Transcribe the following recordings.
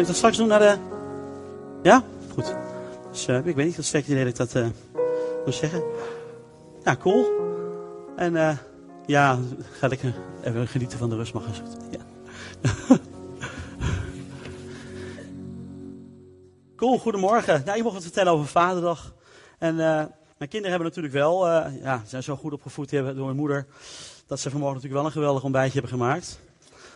Ga ik dat straks doen naar de... Ja? Goed. Dus uh, ik weet niet, dat is idee dat ik dat uh, moet zeggen. Ja, cool. En uh, ja, ga lekker even genieten van de rust, mag gezegd. Ja. cool, goedemorgen. Nou, je mocht wat vertellen over Vaderdag. En mijn kinderen hebben natuurlijk wel, ja, zijn zo goed opgevoed door mijn moeder, dat ze vanmorgen natuurlijk wel een geweldig ontbijtje hebben gemaakt.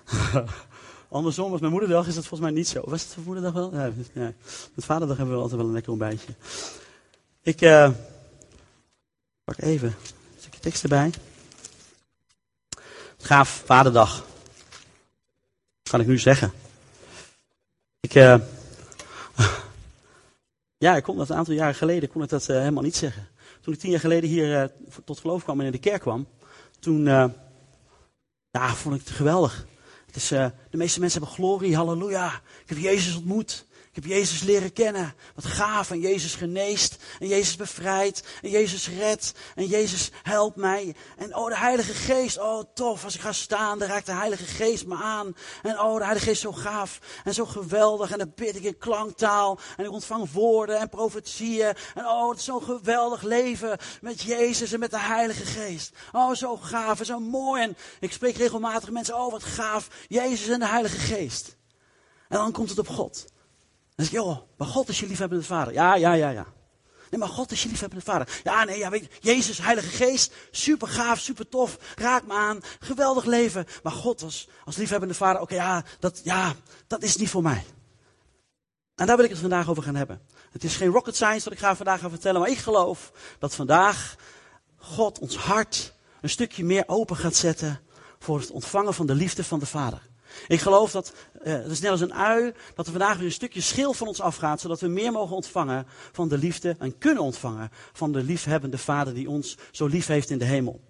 Andersom, als mijn moederdag is dat volgens mij niet zo. Was het voor moederdag wel? Ja, ja. Met vaderdag hebben we altijd wel een lekker ontbijtje. Ik uh, pak even een stukje tekst erbij. Gaaf vaderdag. Kan ik nu zeggen? Ik, uh, ja, ik kon dat een aantal jaren geleden kon ik dat uh, helemaal niet zeggen. Toen ik tien jaar geleden hier tot geloof kwam en in de kerk kwam, toen ja, vond ik het geweldig. Dus uh, de meeste mensen hebben glorie, halleluja. Ik heb Jezus ontmoet. Ik heb Jezus leren kennen. Wat gaaf. En Jezus geneest. En Jezus bevrijdt. En Jezus redt. En Jezus helpt mij. En oh, de Heilige Geest. Oh, tof. Als ik ga staan, dan raakt de Heilige Geest me aan. En oh, de Heilige Geest is zo gaaf. En zo geweldig. En dan bid ik in klanktaal. En ik ontvang woorden en profetieën. En oh, het is zo'n geweldig leven met Jezus en met de Heilige Geest. Oh, zo gaaf en zo mooi. En ik spreek regelmatig mensen. Oh, wat gaaf. Jezus en de Heilige Geest. En dan komt het op God. Dan zeg je, joh, maar God is je liefhebbende vader. Ja, ja, ja, ja. Nee, maar God is je liefhebbende vader. Ja, nee, ja, weet je, Jezus, Heilige Geest, super gaaf, super tof, raak me aan, geweldig leven. Maar God als, als liefhebbende vader, oké, ja, dat, ja, dat is niet voor mij. En daar wil ik het vandaag over gaan hebben. Het is geen rocket science wat ik ga vandaag gaan vertellen, maar ik geloof dat vandaag God ons hart een stukje meer open gaat zetten voor het ontvangen van de liefde van de Vader. Ik geloof dat, uh, het is net als een ui, dat er vandaag weer een stukje schil van ons afgaat, zodat we meer mogen ontvangen van de liefde en kunnen ontvangen van de liefhebbende Vader die ons zo lief heeft in de hemel.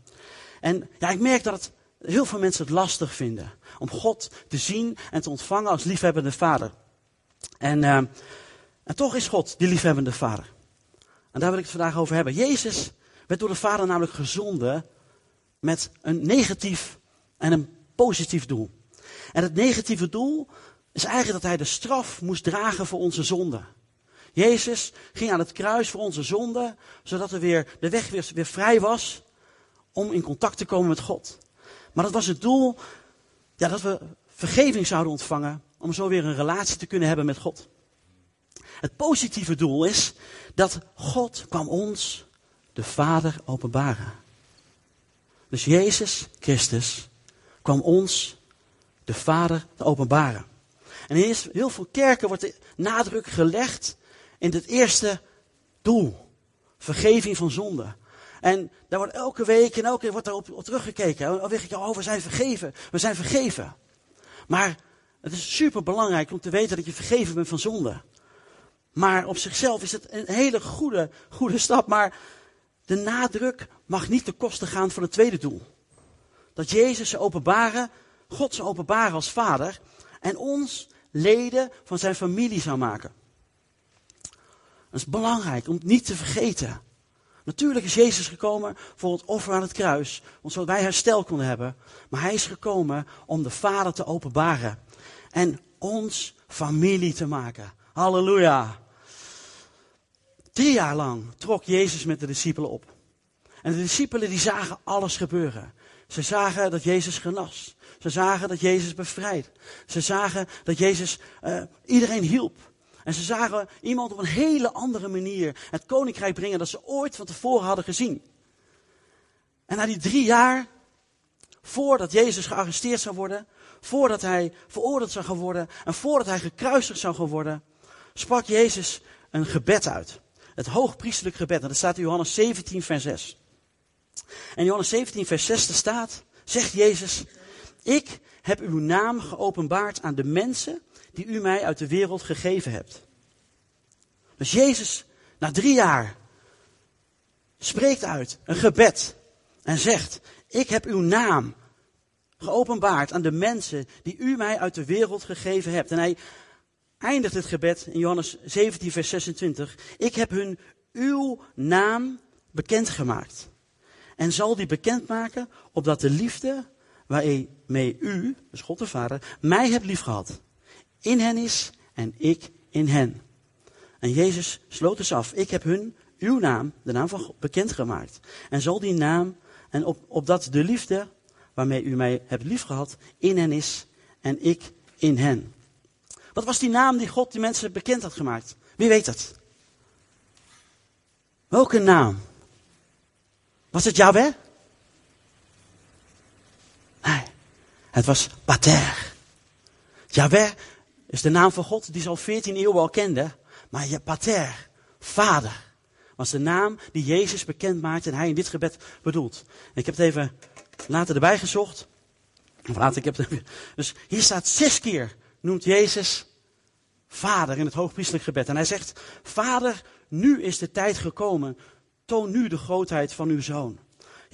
En ja, ik merk dat het, heel veel mensen het lastig vinden om God te zien en te ontvangen als liefhebbende Vader. En, uh, en toch is God die liefhebbende Vader. En daar wil ik het vandaag over hebben. Jezus werd door de Vader namelijk gezonden met een negatief en een positief doel. En het negatieve doel is eigenlijk dat hij de straf moest dragen voor onze zonde. Jezus ging aan het kruis voor onze zonde, zodat er weer, de weg weer, weer vrij was om in contact te komen met God. Maar dat was het doel ja, dat we vergeving zouden ontvangen om zo weer een relatie te kunnen hebben met God. Het positieve doel is dat God kwam ons, de Vader, openbaren. Dus Jezus Christus kwam ons de Vader te openbaren. En in heel veel kerken wordt de nadruk gelegd in het eerste doel. Vergeving van zonde. En daar wordt elke week en elke keer wordt daarop op teruggekeken. Dan zeg je, oh, we zijn vergeven. We zijn vergeven. Maar het is super belangrijk om te weten dat je vergeven bent van zonde. Maar op zichzelf is het een hele goede, goede stap. Maar de nadruk mag niet ten koste gaan van het tweede doel. Dat Jezus ze openbaren God zou openbaren als vader en ons leden van zijn familie zou maken. Dat is belangrijk om het niet te vergeten. Natuurlijk is Jezus gekomen voor het offer aan het kruis, zodat wij herstel konden hebben. Maar hij is gekomen om de Vader te openbaren en ons familie te maken. Halleluja. Drie jaar lang trok Jezus met de discipelen op. En de discipelen die zagen alles gebeuren. Ze zagen dat Jezus genas. Ze zagen dat Jezus bevrijd. Ze zagen dat Jezus uh, iedereen hielp. En ze zagen iemand op een hele andere manier het koninkrijk brengen dat ze ooit van tevoren hadden gezien. En na die drie jaar, voordat Jezus gearresteerd zou worden, voordat hij veroordeeld zou worden en voordat hij gekruisigd zou gaan worden, sprak Jezus een gebed uit. Het hoogpriestelijk gebed. En dat staat in Johannes 17, vers 6. En Johannes 17, vers 6 staat, zegt Jezus, ik heb uw naam geopenbaard aan de mensen die u mij uit de wereld gegeven hebt. Dus Jezus, na drie jaar, spreekt uit een gebed en zegt, ik heb uw naam geopenbaard aan de mensen die u mij uit de wereld gegeven hebt. En hij eindigt het gebed in Johannes 17, vers 26. Ik heb hun uw naam bekendgemaakt. En zal die bekendmaken opdat de liefde waarmee u, dus God de Vader, mij hebt liefgehad, in hen is en ik in hen. En Jezus sloot dus af. Ik heb hun uw naam, de naam van God, bekendgemaakt. En zal die naam, en op, opdat de liefde waarmee u mij hebt liefgehad, in hen is en ik in hen. Wat was die naam die God die mensen bekend had gemaakt? Wie weet het? Welke naam? Was het Yahweh? Het was Pater. Yahweh is de naam van God die ze al 14 eeuwen al kenden. Maar je Pater, vader, was de naam die Jezus bekend maakte en hij in dit gebed bedoelt. ik heb het even later erbij gezocht. Of later, ik heb het, dus hier staat zes keer noemt Jezus vader in het hoogpriestelijk gebed. En hij zegt, vader, nu is de tijd gekomen. Toon nu de grootheid van uw zoon.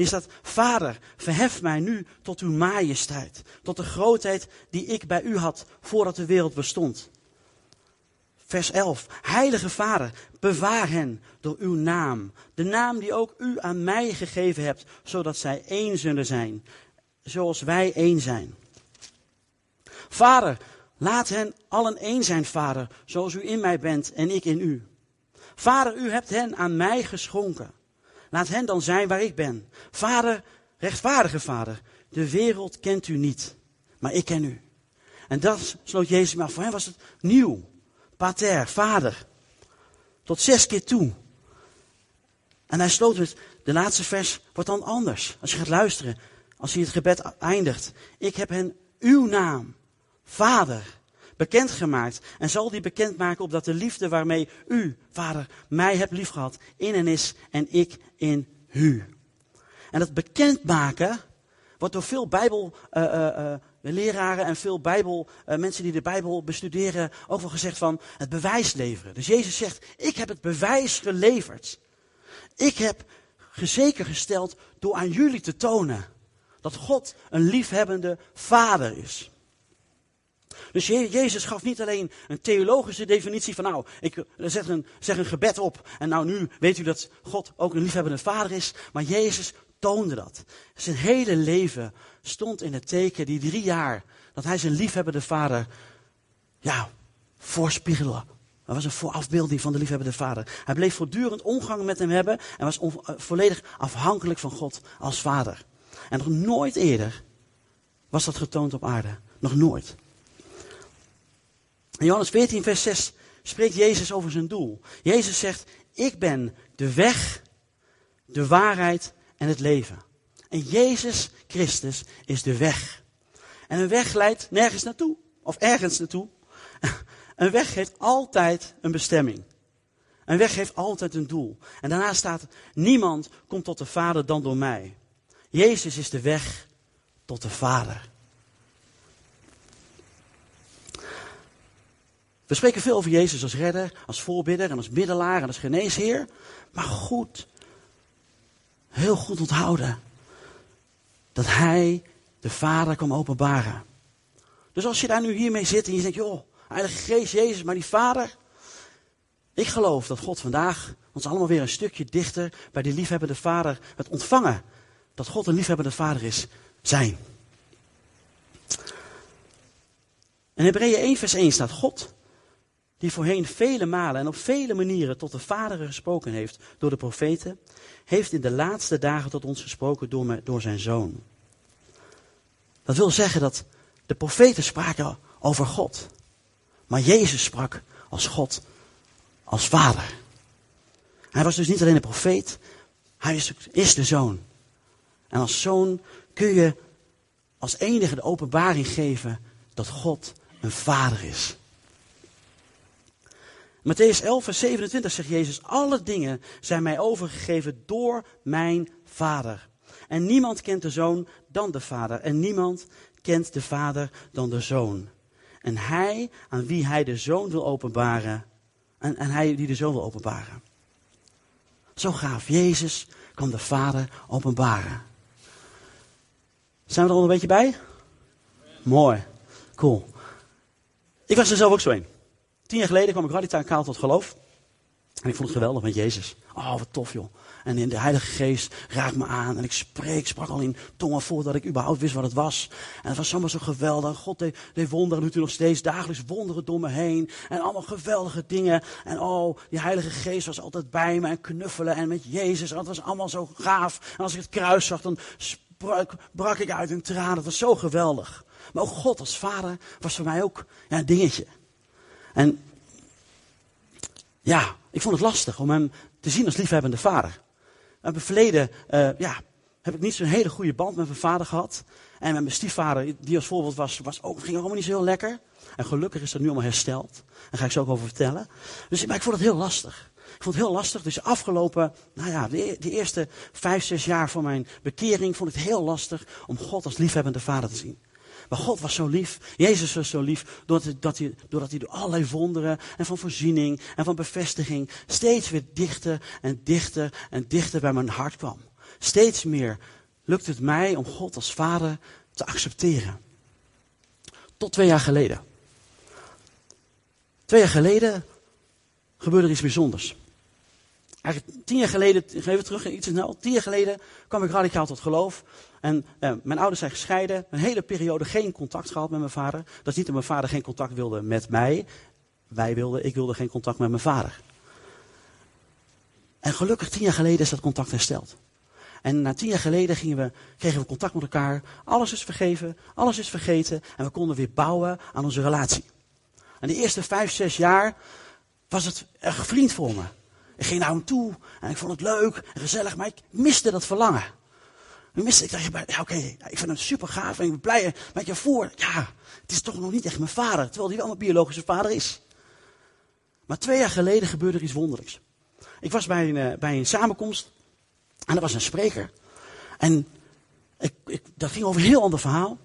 Hier staat, Vader, verhef mij nu tot uw majesteit, tot de grootheid die ik bij u had voordat de wereld bestond. Vers 11. Heilige Vader, bewaar hen door uw naam. De naam die ook u aan mij gegeven hebt, zodat zij één zullen zijn, zoals wij één zijn. Vader, laat hen allen één zijn, Vader, zoals u in mij bent en ik in u. Vader, u hebt hen aan mij geschonken. Laat hen dan zijn waar ik ben. Vader, rechtvaardige Vader, de wereld kent u niet, maar ik ken u. En dat sloot Jezus maar Voor hem was het nieuw. Pater, vader. Tot zes keer toe. En hij sloot het, de laatste vers wordt dan anders. Als je gaat luisteren, als hij het gebed eindigt. Ik heb hen uw naam, vader, bekendgemaakt. En zal die bekendmaken opdat de liefde waarmee u, vader, mij hebt liefgehad, in hen is en ik in u. En dat bekendmaken wordt door veel Bijbel, uh, uh, leraren en veel Bijbel, mensen die de Bijbel bestuderen, ook wel gezegd van het bewijs leveren. Dus Jezus zegt, ik heb het bewijs geleverd. Ik heb zeker gesteld door aan jullie te tonen dat God een liefhebbende vader is. Dus Jezus gaf niet alleen een theologische definitie van nou, ik zeg een, zeg een gebed op en nou nu weet u dat God ook een liefhebbende vader is. Maar Jezus toonde dat. Zijn hele leven stond in het teken, die drie jaar, dat hij zijn liefhebbende vader, ja, voorspiegelde. Dat was een voorafbeelding van de liefhebbende vader. Hij bleef voortdurend omgang met hem hebben en was eh, volledig afhankelijk van God als vader. En nog nooit eerder was dat getoond op aarde. Nog nooit. In Johannes 14, vers 6 spreekt Jezus over zijn doel. Jezus zegt, ik ben de weg, de waarheid en het leven. En Jezus Christus is de weg. En een weg leidt nergens naartoe. Of ergens naartoe. Een weg heeft altijd een bestemming. Een weg heeft altijd een doel. En daarna staat, niemand komt tot de Vader dan door mij. Jezus is de weg tot de Vader. We spreken veel over Jezus als redder, als voorbidder en als middelaar en als geneesheer. Maar goed, heel goed onthouden dat hij de Vader kwam openbaren. Dus als je daar nu hiermee zit en je denkt, joh, Heilige Geest, Jezus, maar die Vader. Ik geloof dat God vandaag ons allemaal weer een stukje dichter bij die liefhebbende Vader, het ontvangen dat God een liefhebbende Vader is, zijn. In Hebreeën 1 vers 1 staat God die voorheen vele malen en op vele manieren tot de Vader gesproken heeft door de profeten, heeft in de laatste dagen tot ons gesproken door, door zijn Zoon. Dat wil zeggen dat de profeten spraken over God, maar Jezus sprak als God, als Vader. Hij was dus niet alleen een profeet, hij is, is de Zoon. En als Zoon kun je als enige de openbaring geven dat God een Vader is. Matthäus 11, vers 27 zegt Jezus, alle dingen zijn mij overgegeven door mijn Vader. En niemand kent de Zoon dan de Vader. En niemand kent de Vader dan de Zoon. En hij aan wie hij de Zoon wil openbaren. En, hij die de Zoon wil openbaren. Zo gaaf. Jezus kan de Vader openbaren. Zijn we er al een beetje bij? Mooi. Cool. Ik was er zelf ook zo een. Tien jaar geleden kwam ik radicaal tot geloof. En ik vond het geweldig met Jezus. Oh, wat tof joh. En in de Heilige Geest raakt me aan. En ik spreek, sprak al in tongen voordat ik überhaupt wist wat het was. En het was zomaar zo geweldig. God deed, deed wonderen, doet hij nog steeds dagelijks wonderen door me heen. En allemaal geweldige dingen. En oh, die Heilige Geest was altijd bij me en knuffelen. En met Jezus. En dat was allemaal zo gaaf. En als ik het kruis zag, dan sprak, brak ik uit in tranen. Dat was zo geweldig. Maar ook God als vader was voor mij ook ja, een dingetje. En ja, ik vond het lastig om hem te zien als liefhebbende vader. In het verleden uh, ja, heb ik niet zo'n hele goede band met mijn vader gehad. En met mijn stiefvader, die als voorbeeld was, was ook, ging ook niet zo heel lekker. En gelukkig is dat nu allemaal hersteld. Daar ga ik zo ook over vertellen. Dus maar ik vond het heel lastig. Ik vond het heel lastig. Dus afgelopen, nou ja, de, de, eerste vijf, zes jaar van mijn bekering vond ik het heel lastig om God als liefhebbende vader te zien. Maar God was zo lief. Jezus was zo lief. Doordat hij, dat hij, doordat hij door allerlei wonderen en van voorziening en van bevestiging steeds weer dichter en dichter en dichter bij mijn hart kwam. Steeds meer lukt het mij om God als vader te accepteren. Tot twee jaar geleden. Twee jaar geleden gebeurde er iets bijzonders. Eigenlijk tien jaar geleden, even terug, iets snel. Tien jaar geleden kwam ik radicaal tot geloof. En eh, mijn ouders zijn gescheiden. Een hele periode geen contact gehad met mijn vader. Dat is niet dat mijn vader geen contact wilde met mij. Wij wilden, ik wilde geen contact met mijn vader. En gelukkig tien jaar geleden is dat contact hersteld. En na tien jaar geleden gingen we, kregen we contact met elkaar. Alles is vergeven, alles is vergeten. En we konden weer bouwen aan onze relatie. En de eerste vijf, zes jaar was het een vriend voor me. Ik ging naar hem toe en ik vond het leuk en gezellig, maar ik miste dat verlangen. Ik miste, ik dacht, ja, oké, ik vind hem super gaaf en ik ben blij met je voor. Ja, het is toch nog niet echt mijn vader, terwijl hij wel mijn biologische vader is. Maar twee jaar geleden gebeurde er iets wonderlijks. Ik was bij een, eh, bij een samenkomst en er was een spreker. En ik, ik, dat ging over een heel ander verhaal.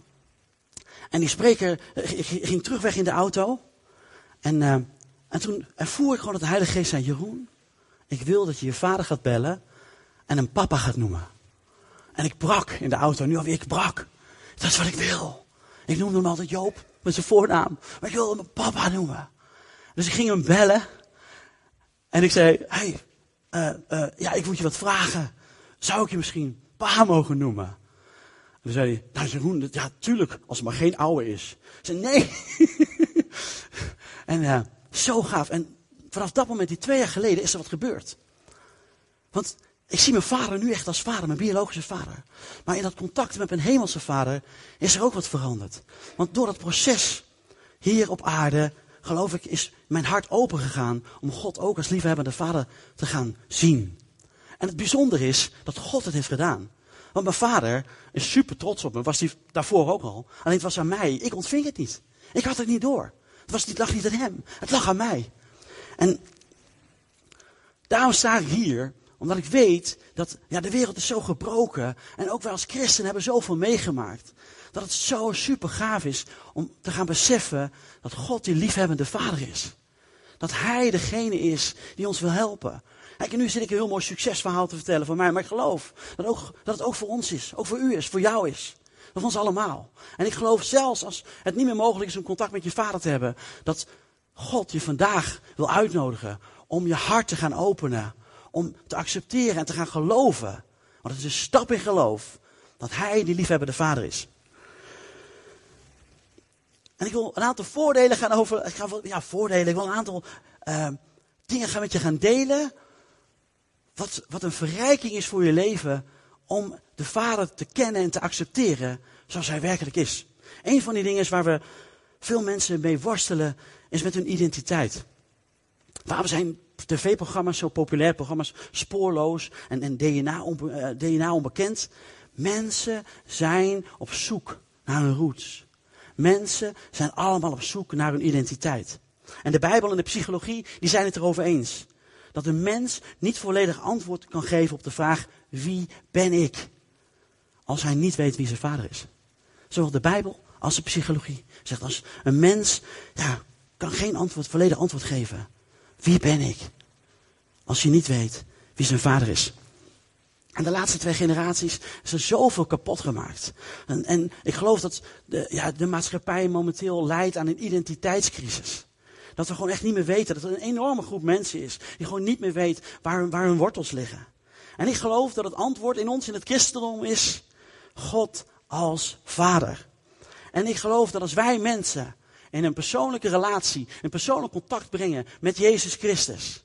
En die spreker eh, ging terugweg in de auto. En, uh, en toen ervoer ik gewoon dat de Heilige Geest zei: Jeroen, ik wil dat je je vader gaat bellen en hem papa gaat noemen. En ik brak in de auto, nu alweer, ik brak. Dat is wat ik wil. Ik noemde hem altijd Joop, met zijn voornaam. Maar ik wilde hem papa noemen. Dus ik ging hem bellen. En ik zei, hey, uh, uh, ja, ik moet je wat vragen. Zou ik je misschien pa mogen noemen? En toen zei hij, nou Jeroen, ja tuurlijk, als het maar geen oude is. Ik zei, nee. en uh, zo gaaf. En vanaf dat moment, die twee jaar geleden, is er wat gebeurd. Want ik zie mijn vader nu echt als vader, mijn biologische vader. Maar in dat contact met mijn hemelse vader is er ook wat veranderd. Want door dat proces hier op aarde, geloof ik, is mijn hart open gegaan om God ook als liefhebbende vader te gaan zien. En het bijzondere is dat God het heeft gedaan. Want mijn vader is super trots op me, was hij daarvoor ook al. Alleen het was aan mij, ik ontving het niet. Ik had het niet door. Het, was, het lag niet aan hem, het lag aan mij. En daarom sta ik hier, omdat ik weet dat ja, de wereld is zo gebroken. En ook wij als christen hebben zoveel meegemaakt. Dat het zo super gaaf is om te gaan beseffen dat God die liefhebbende vader is. Dat Hij degene is die ons wil helpen. Kijk, en nu zit ik een heel mooi succesverhaal te vertellen van mij. Maar ik geloof dat, ook, dat het ook voor ons is. Ook voor u is, voor jou is. Voor ons allemaal. En ik geloof zelfs als het niet meer mogelijk is om contact met je vader te hebben. Dat God je vandaag wil uitnodigen om je hart te gaan openen. Om te accepteren en te gaan geloven. Want het is een stap in geloof. Dat Hij die liefhebbende vader is. En ik wil een aantal voordelen gaan over. Ik ga, ja, voordelen. Ik wil een aantal uh, dingen gaan met je gaan delen. Wat, wat een verrijking is voor je leven. Om de Vader te kennen en te accepteren zoals Hij werkelijk is. Een van die dingen is waar we veel mensen mee worstelen is met hun identiteit. Waarom zijn tv-programma's zo populair, programma's spoorloos en, en DNA, uh, DNA onbekend? Mensen zijn op zoek naar hun roots. Mensen zijn allemaal op zoek naar hun identiteit. En de Bijbel en de psychologie, die zijn het erover eens. Dat een mens niet volledig antwoord kan geven op de vraag, wie ben ik? Als hij niet weet wie zijn vader is. Zowel de Bijbel als de psychologie zegt, als een mens ja, kan geen antwoord, volledig antwoord geven. Wie ben ik? Als je niet weet wie zijn vader is. En de laatste twee generaties is er zoveel kapot gemaakt. En, en ik geloof dat de, ja, de maatschappij momenteel leidt aan een identiteitscrisis. dat we gewoon echt niet meer weten. Dat er een enorme groep mensen is die gewoon niet meer weet waar, waar hun wortels liggen. En ik geloof dat het antwoord in ons in het christendom is God als Vader. En ik geloof dat als wij mensen in een persoonlijke relatie, een persoonlijk contact brengen met Jezus Christus,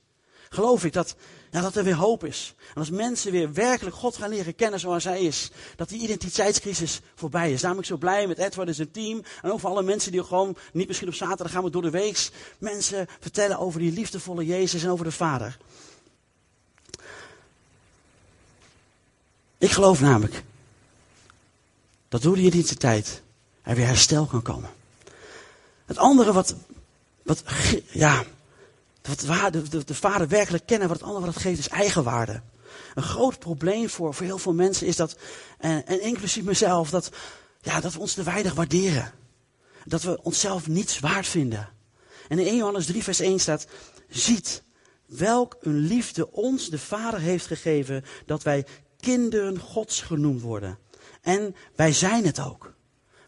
geloof ik dat, ja, dat er weer hoop is. En als mensen weer werkelijk God gaan leren kennen zoals Hij is, dat die identiteitscrisis voorbij is. Daarom ik zo blij met Edward en zijn team. En ook voor alle mensen die gewoon, niet misschien op zaterdag gaan, maar door de week, mensen vertellen over die liefdevolle Jezus en over de Vader. Ik geloof namelijk dat door die identiteit er weer herstel kan komen. Het andere wat, wat ja, wat de, de, vader werkelijk kennen, wat het andere wat het geeft, is eigenwaarde. Een groot probleem voor, voor heel veel mensen is dat, en, en inclusief mezelf, dat, ja, dat we ons te weinig waarderen. Dat we onszelf niets waard vinden. En in 1 Johannes 3 vers 1 staat, ziet welk een liefde ons de Vader heeft gegeven, dat wij kinderen Gods genoemd worden. En wij zijn het ook.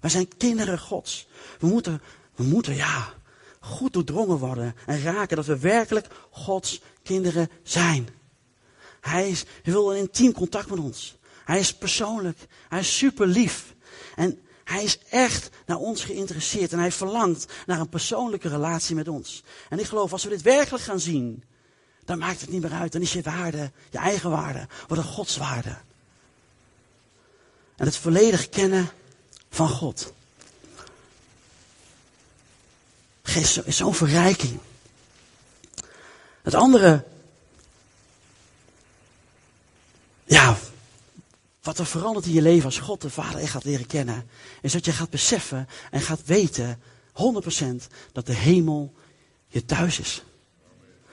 Wij zijn kinderen Gods. We moeten, we moeten, ja, goed doordrongen worden en raken dat we werkelijk Gods kinderen zijn. Hij, is, hij wil een intiem contact met ons. Hij is persoonlijk. Hij is super lief. En hij is echt naar ons geïnteresseerd. En hij verlangt naar een persoonlijke relatie met ons. En ik geloof, als we dit werkelijk gaan zien, dan maakt het niet meer uit. Dan is je waarde, je eigen waarde, wordt een godswaarde. En het volledig kennen van God. Geeft zo'n verrijking. Het andere, ja, wat er verandert in je leven als God de Vader echt gaat leren kennen, is dat je gaat beseffen en gaat weten, 100%, dat de hemel je thuis is.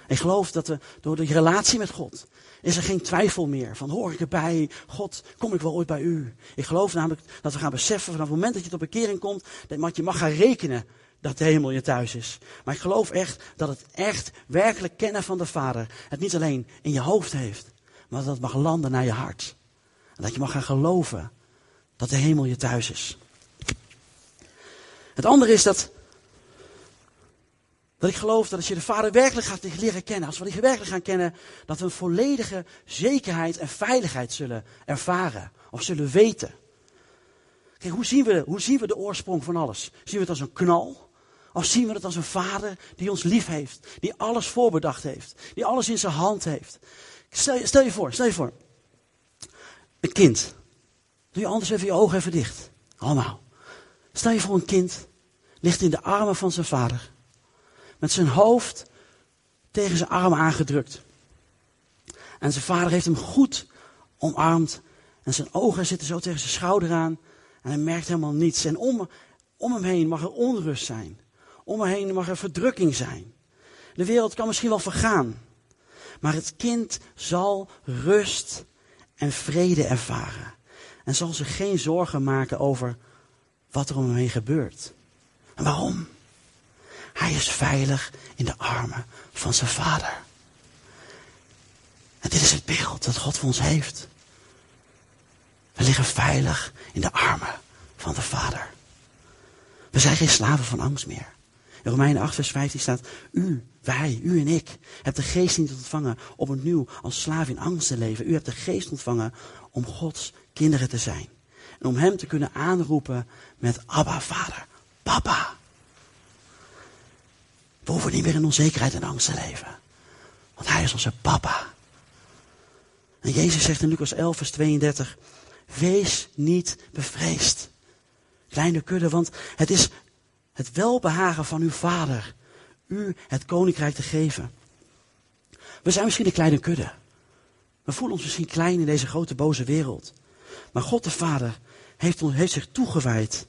Ik geloof dat we door de relatie met God is er geen twijfel meer van hoor ik erbij, God, kom ik wel ooit bij u. Ik geloof namelijk dat we gaan beseffen vanaf het moment dat je tot bekering komt, dat je mag gaan rekenen dat de hemel je thuis is. Maar ik geloof echt dat het echt werkelijk kennen van de Vader het niet alleen in je hoofd heeft, maar dat het mag landen naar je hart. En dat je mag gaan geloven dat de hemel je thuis is. Het andere is dat, dat ik geloof dat als je de Vader werkelijk gaat leren kennen, als we die werkelijk gaan kennen, dat we een volledige zekerheid en veiligheid zullen ervaren of zullen weten. Kijk, hoe zien, we, hoe zien we de oorsprong van alles? Zien we het als een knal? Of zien we het als een vader die ons lief heeft, die alles voorbedacht heeft, die alles in zijn hand heeft. Stel je, stel je voor, stel je voor. Een kind. Doe je anders even je ogen even dicht. Allemaal. Stel je voor een kind, ligt in de armen van zijn vader. Met zijn hoofd tegen zijn arm aangedrukt. En zijn vader heeft hem goed omarmd. En zijn ogen zitten zo tegen zijn schouder aan. En hij merkt helemaal niets. En om, om hem heen mag er onrust zijn. Om me heen mag er verdrukking zijn. De wereld kan misschien wel vergaan. Maar het kind zal rust en vrede ervaren. En zal zich geen zorgen maken over wat er om hem heen gebeurt. En waarom? Hij is veilig in de armen van zijn vader. En dit is het beeld dat God voor ons heeft. We liggen veilig in de armen van de Vader. We zijn geen slaven van angst meer. In Romeinen 8, vers 15 staat, u, wij, u en ik, hebt de geest niet ontvangen om opnieuw als slaaf in angst te leven. U hebt de geest ontvangen om Gods kinderen te zijn. En om hem te kunnen aanroepen met Abba, vader, papa. We hoeven niet meer in onzekerheid en angst te leven. Want hij is onze papa. En Jezus zegt in Lucas 11, vers 32, wees niet bevreesd. Kleine kudde, want het is het welbehagen van uw vader u het koninkrijk te geven. We zijn misschien een kleine kudde. We voelen ons misschien klein in deze grote boze wereld. Maar God de Vader heeft, heeft zich toegewijd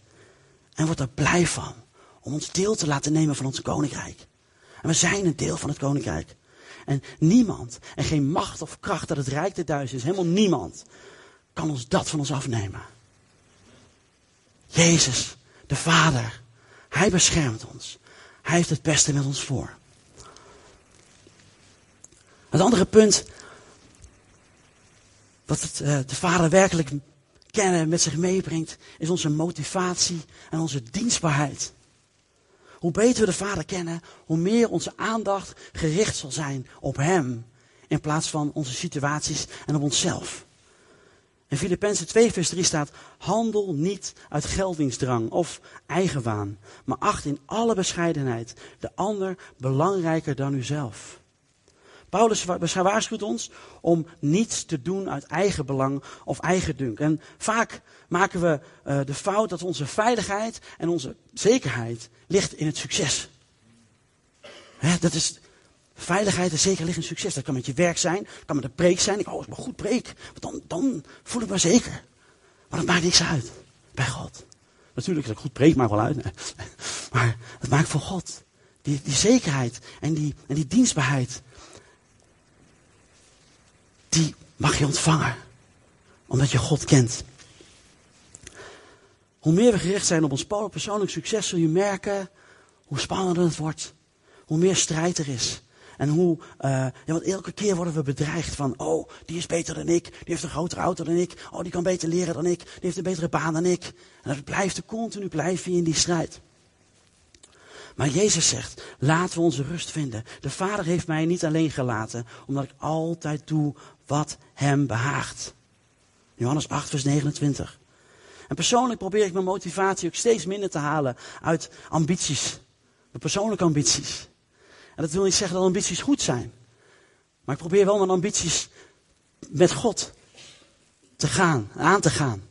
en wordt er blij van om ons deel te laten nemen van ons koninkrijk. En we zijn een deel van het koninkrijk. En niemand, en geen macht of kracht dat het rijk te duister is, helemaal niemand, kan ons dat van ons afnemen. Jezus, de Vader, hij beschermt ons. Hij heeft het beste met ons voor. Het andere punt, wat het, uh, de vader werkelijk kennen met zich meebrengt, is onze motivatie en onze dienstbaarheid. Hoe beter we de Vader kennen, hoe meer onze aandacht gericht zal zijn op Hem. In plaats van onze situaties en op onszelf. In Filippenzen 2 vers 3 staat, handel niet uit geldingsdrang of eigenwaan, maar acht in alle bescheidenheid de ander belangrijker dan uzelf. Paulus waarschuwt ons om niets te doen uit eigen belang of eigen dunk. En vaak maken we uh, de fout dat onze veiligheid en onze zekerheid ligt in het succes. Hè, dat is, veiligheid en zekerheid ligt in succes. Dat kan met je werk zijn, dat kan met een preek zijn. Ik, oh, ik maar goed preek, want dan, dan voel ik me zeker. Maar dat maakt niks uit bij God. Natuurlijk, is ik goed preek maakt wel uit. Maar het maakt voor God. Die, die zekerheid en die, en die dienstbaarheid die mag je ontvangen. Omdat je God kent. Hoe meer we gericht zijn op ons persoonlijk succes, zul je merken hoe spannender het wordt. Hoe meer strijd er is. En hoe, uh, ja, want elke keer worden we bedreigd van, oh, die is beter dan ik, die heeft een grotere auto dan ik, oh, die kan beter leren dan ik, die heeft een betere baan dan ik. En dat blijft continu blijven in die strijd. Maar Jezus zegt, laten we onze rust vinden. De Vader heeft mij niet alleen gelaten, omdat ik altijd doe wat hem behaagt. Johannes 8, vers 29. En persoonlijk probeer ik mijn motivatie ook steeds minder te halen uit ambities. Mijn persoonlijke ambities. Dat wil niet zeggen dat ambities goed zijn. Maar ik probeer wel mijn ambities met God te gaan, aan te gaan.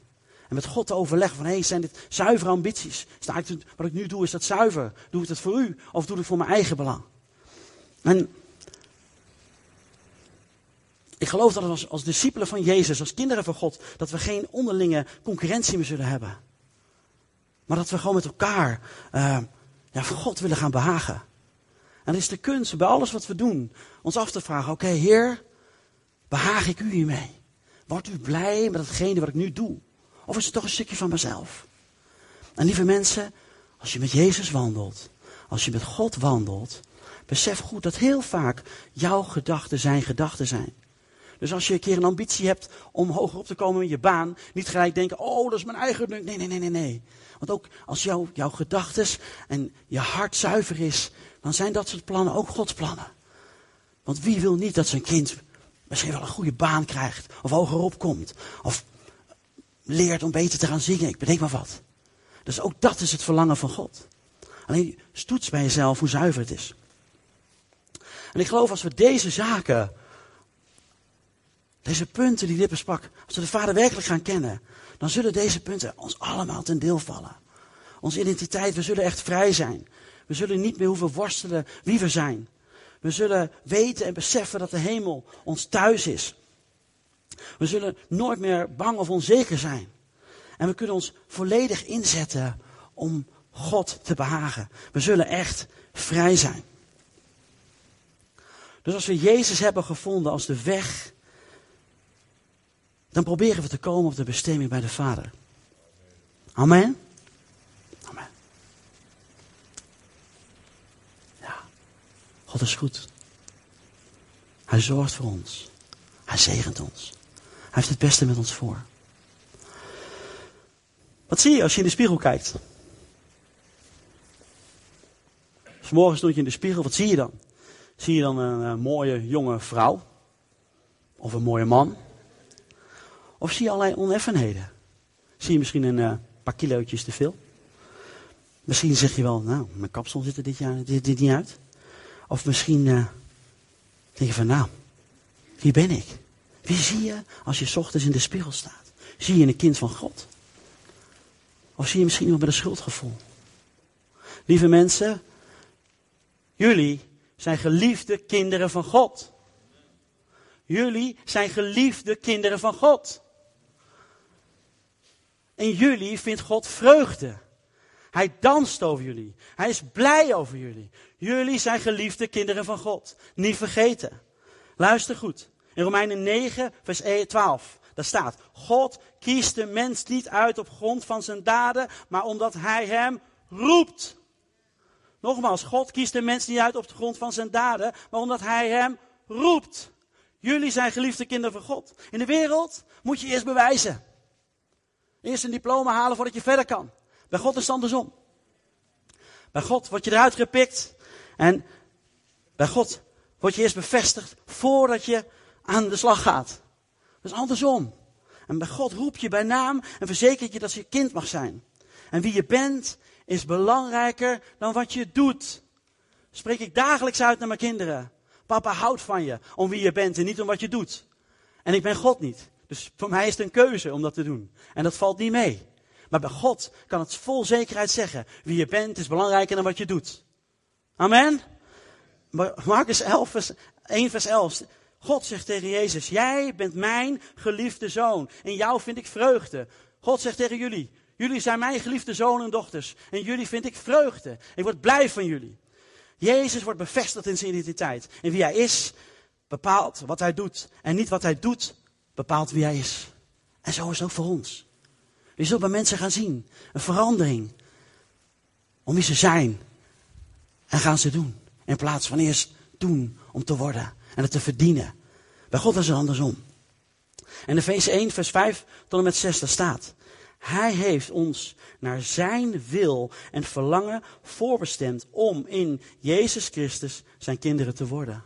En met God te overleggen van, hé, hey, zijn dit zuivere ambities? Sta wat ik nu doe, is dat zuiver? Doe ik dat voor u? Of doe ik het voor mijn eigen belang? En ik geloof dat als, als discipelen van Jezus, als kinderen van God, dat we geen onderlinge concurrentie meer zullen hebben. Maar dat we gewoon met elkaar uh, ja, voor God willen gaan behagen. En is de kunst bij alles wat we doen. Ons af te vragen, oké Heer, behaag ik u hiermee? Wordt u blij met hetgene wat ik nu doe? Of is het toch een stukje van mezelf? En lieve mensen, als je met Jezus wandelt, als je met God wandelt, besef goed dat heel vaak jouw gedachten zijn gedachten zijn. Dus als je een keer een ambitie hebt om hoger op te komen in je baan, niet gelijk denken, oh, dat is mijn eigen Nee, nee, nee, nee, nee. Want ook als jouw jouw gedachten en je hart zuiver is, dan zijn dat soort plannen ook Gods plannen. Want wie wil niet dat zijn kind misschien wel een goede baan krijgt, of hogerop komt, of leert om beter te gaan zingen, ik bedenk maar wat. Dus ook dat is het verlangen van God. Alleen stoets bij jezelf hoe zuiver het is. En ik geloof als we deze zaken deze punten die sprak, als we de Vader werkelijk gaan kennen, dan zullen deze punten ons allemaal ten deel vallen. Onze identiteit, we zullen echt vrij zijn. We zullen niet meer hoeven worstelen wie we zijn. We zullen weten en beseffen dat de hemel ons thuis is. We zullen nooit meer bang of onzeker zijn. En we kunnen ons volledig inzetten om God te behagen. We zullen echt vrij zijn. Dus als we Jezus hebben gevonden als de weg dan proberen we te komen op de bestemming bij de Vader. Amen. God is goed. Hij zorgt voor ons. Hij zegent ons. Hij heeft het beste met ons voor. Wat zie je als je in de spiegel kijkt? Vanmorgen stond je in de spiegel, wat zie je dan? Zie je dan een, een mooie jonge vrouw? Of een mooie man? Of zie je allerlei oneffenheden? Zie je misschien een uh, paar kilootjes te veel? Misschien zeg je wel, nou, mijn kapsel zit er dit jaar dit niet uit. Of misschien uh, denk je van, nou, wie ben ik? Wie zie je als je ochtends in de spiegel staat? Zie je een kind van God? Of zie je misschien iemand met een schuldgevoel? Lieve mensen, jullie zijn geliefde kinderen van God. Jullie zijn geliefde kinderen van God. En jullie vindt God vreugde. Hij danst over jullie. Hij is blij over jullie. Jullie zijn geliefde kinderen van God. Niet vergeten. Luister goed. In Romeinen 9, vers 12. Daar staat: God kiest de mens niet uit op grond van zijn daden, maar omdat hij hem roept. Nogmaals, God kiest de mens niet uit op de grond van zijn daden, maar omdat hij hem roept. Jullie zijn geliefde kinderen van God. In de wereld moet je eerst bewijzen. Eerst een diploma halen voordat je verder kan. Bij God is het andersom. Bij God word je eruit gepikt. En bij God word je eerst bevestigd voordat je aan de slag gaat. Dat is andersom. En bij God roep je bij naam en verzekert je dat je kind mag zijn. En wie je bent is belangrijker dan wat je doet. Spreek ik dagelijks uit naar mijn kinderen. Papa houdt van je om wie je bent en niet om wat je doet. En ik ben God niet. Dus voor mij is het een keuze om dat te doen. En dat valt niet mee. Maar bij God kan het vol zekerheid zeggen. Wie je bent is belangrijker dan wat je doet. Amen. Marcus 11, vers 1 vers 11. God zegt tegen Jezus, jij bent mijn geliefde zoon. In jou vind ik vreugde. God zegt tegen jullie, jullie zijn mijn geliefde zonen en dochters. En jullie vind ik vreugde. Ik word blij van jullie. Jezus wordt bevestigd in zijn identiteit. En wie hij is, bepaalt wat hij doet. En niet wat hij doet, bepaalt wie hij is. En zo is het ook voor ons. Je zult bij mensen gaan zien, een verandering. Om wie ze zijn. En gaan ze doen. In plaats van eerst doen om te worden en het te verdienen. Bij God is het andersom. En in Efeze 1, vers 5 tot en met 6, daar staat. Hij heeft ons naar zijn wil en verlangen voorbestemd om in Jezus Christus zijn kinderen te worden.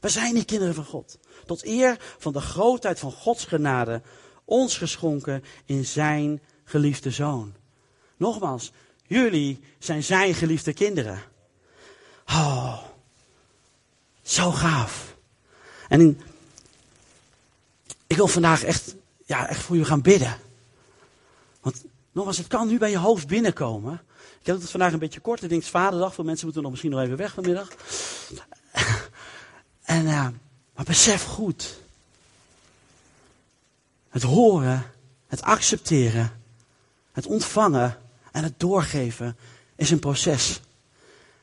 We zijn die kinderen van God. Tot eer van de grootheid van Gods genade, ons geschonken in zijn geliefde zoon. Nogmaals, jullie zijn zijn geliefde kinderen. Oh, zo gaaf. En ik wil vandaag echt, ja, echt voor u gaan bidden. Want nogmaals, het kan nu bij je hoofd binnenkomen. Ik heb het vandaag een beetje kort. Ik denk, het is vaderdag. Veel mensen moeten nog misschien nog even weg vanmiddag. en, uh, maar besef goed. Het horen, het accepteren, het ontvangen en het doorgeven is een proces.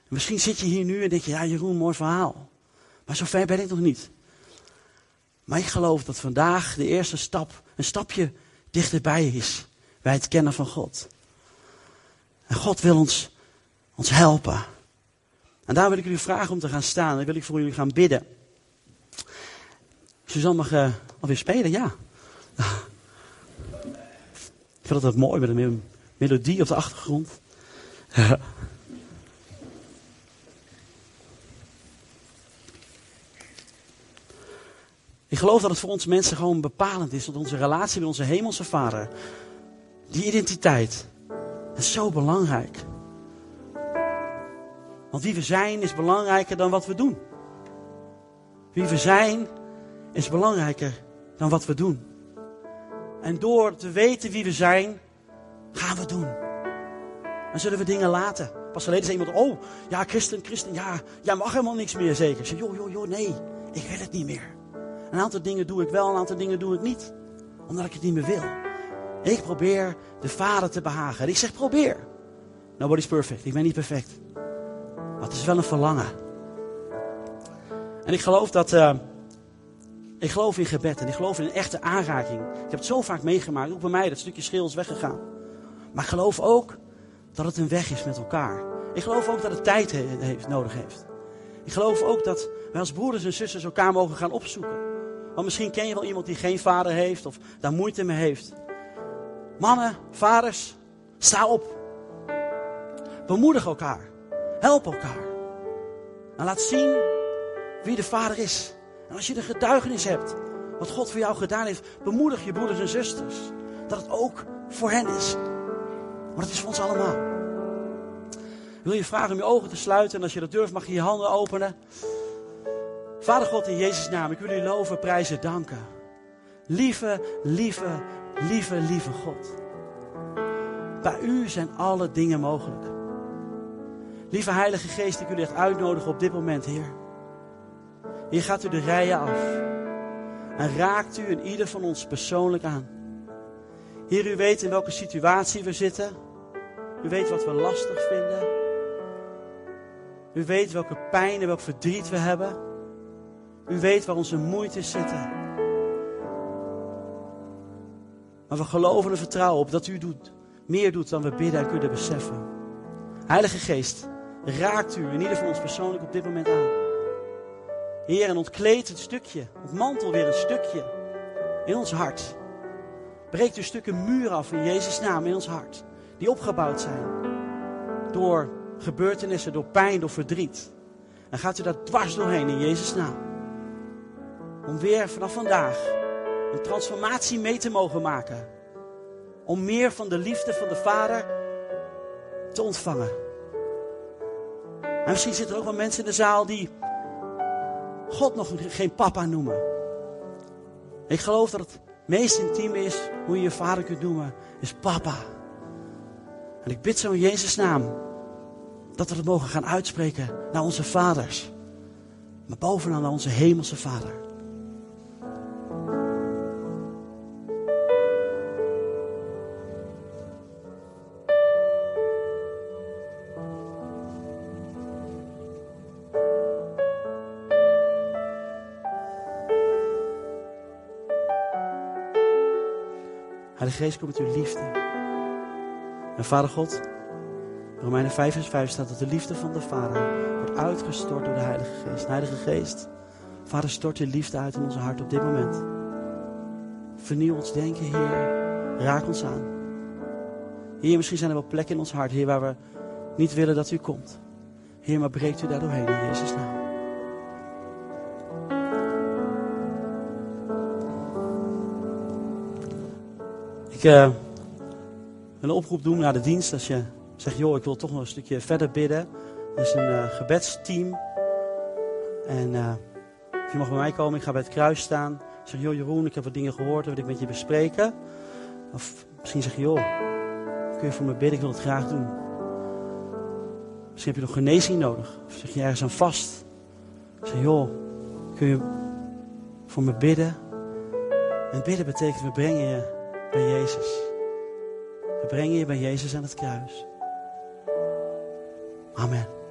Misschien zit je hier nu en denk je, ja Jeroen, mooi verhaal. Maar zover ben ik nog niet. Maar ik geloof dat vandaag de eerste stap, een stapje dichterbij is. Bij het kennen van God. En God wil ons, ons helpen. En daar wil ik jullie vragen om te gaan staan. En wil ik voor jullie gaan bidden. Suzanne mag uh, alweer spelen, ja. Ik vind dat mooi met een melodie op de achtergrond. Ik geloof dat het voor ons mensen gewoon bepalend is. Dat onze relatie met onze hemelse vader. Die identiteit. is zo belangrijk. Want wie we zijn is belangrijker dan wat we doen. Wie we zijn is belangrijker dan wat we doen. En door te weten wie we zijn, gaan we doen. Dan zullen we dingen laten. Pas geleden zei iemand, oh, ja, christen, christen, ja, jij mag helemaal niks meer zeker. Ik zei, joh, joh, joh, nee, ik wil het niet meer. Een aantal dingen doe ik wel, een aantal dingen doe ik niet. Omdat ik het niet meer wil. Ik probeer de Vader te behagen. ik zeg probeer. Nobody's perfect. Ik ben niet perfect. Maar het is wel een verlangen. En ik geloof dat... Uh, ik geloof in gebed en ik geloof in een echte aanraking. Ik heb het zo vaak meegemaakt. Ook bij mij, dat stukje schil is weggegaan. Maar ik geloof ook dat het een weg is met elkaar. Ik geloof ook dat het tijd heeft, nodig heeft. Ik geloof ook dat wij als broeders en zusters elkaar mogen gaan opzoeken. Want misschien ken je wel iemand die geen vader heeft of daar moeite mee heeft. Mannen, vaders, sta op. Bemoedig elkaar. Help elkaar. En laat zien wie de vader is. En als je de getuigenis hebt, wat God voor jou gedaan heeft, bemoedig je broeders en zusters. Dat het ook voor hen is. Maar het is voor ons allemaal. Ik wil je vragen om je ogen te sluiten. En als je dat durft, mag je je handen openen. Vader God, in Jezus' naam, ik wil u loven, prijzen, danken. Lieve, lieve, lieve, lieve God. Bij u zijn alle dingen mogelijk. Lieve Heilige Geest, ik wil u echt uitnodigen op dit moment, Heer. Hier gaat u de rijen af. En raakt u in ieder van ons persoonlijk aan. Heer, u weet in welke situatie we zitten. U weet wat we lastig vinden. U weet welke pijn en welk verdriet we hebben. U weet waar onze moeite zitten. Maar we geloven en vertrouwen op dat u doet, meer doet dan we bidden en kunnen beseffen. Heilige Geest, raakt u in ieder van ons persoonlijk op dit moment aan. Heer, en ontkleed het stukje, ontmantel weer een stukje in ons hart. Breekt u stukken muur af in Jezus' naam in ons hart, die opgebouwd zijn door gebeurtenissen, door pijn, door verdriet. En gaat u daar dwars doorheen in Jezus' naam. Om weer vanaf vandaag een transformatie mee te mogen maken. Om meer van de liefde van de Vader te ontvangen. En misschien zitten er ook wel mensen in de zaal die God nog geen papa noemen. Ik geloof dat het meest intiem is hoe je je vader kunt noemen, is papa. En ik bid zo in Jezus' naam dat we het mogen gaan uitspreken naar onze vaders. Maar bovenal naar onze hemelse vader. Geest, kom met uw liefde. En Vader God, Romeinen 5 vers 5 staat dat de liefde van de Vader wordt uitgestort door de Heilige Geest. Heilige Geest, Vader, stort je liefde uit in onze hart op dit moment. Vernieuw ons denken, Heer. Raak ons aan. Heer, misschien zijn er wel plekken in ons hart, Heer, waar we niet willen dat u komt. Heer, maar breekt u daar doorheen in Jezus' naam. Ik wil een oproep doen naar de dienst. Als je zegt, joh, ik wil toch nog een stukje verder bidden. Er is een uh, gebedsteam. En uh, je mag bij mij komen, ik ga bij het kruis staan. Zeg, joh Jeroen, ik heb wat dingen gehoord, dat wil ik met je bespreken. Of misschien zeg je, joh, kun je voor me bidden, ik wil het graag doen. Misschien heb je nog genezing nodig. Of zeg je ergens aan vast. Zeg, joh, kun je voor me bidden? En bidden betekent, we brengen je bij Jezus. We brengen je bij Jezus aan het kruis. Amen.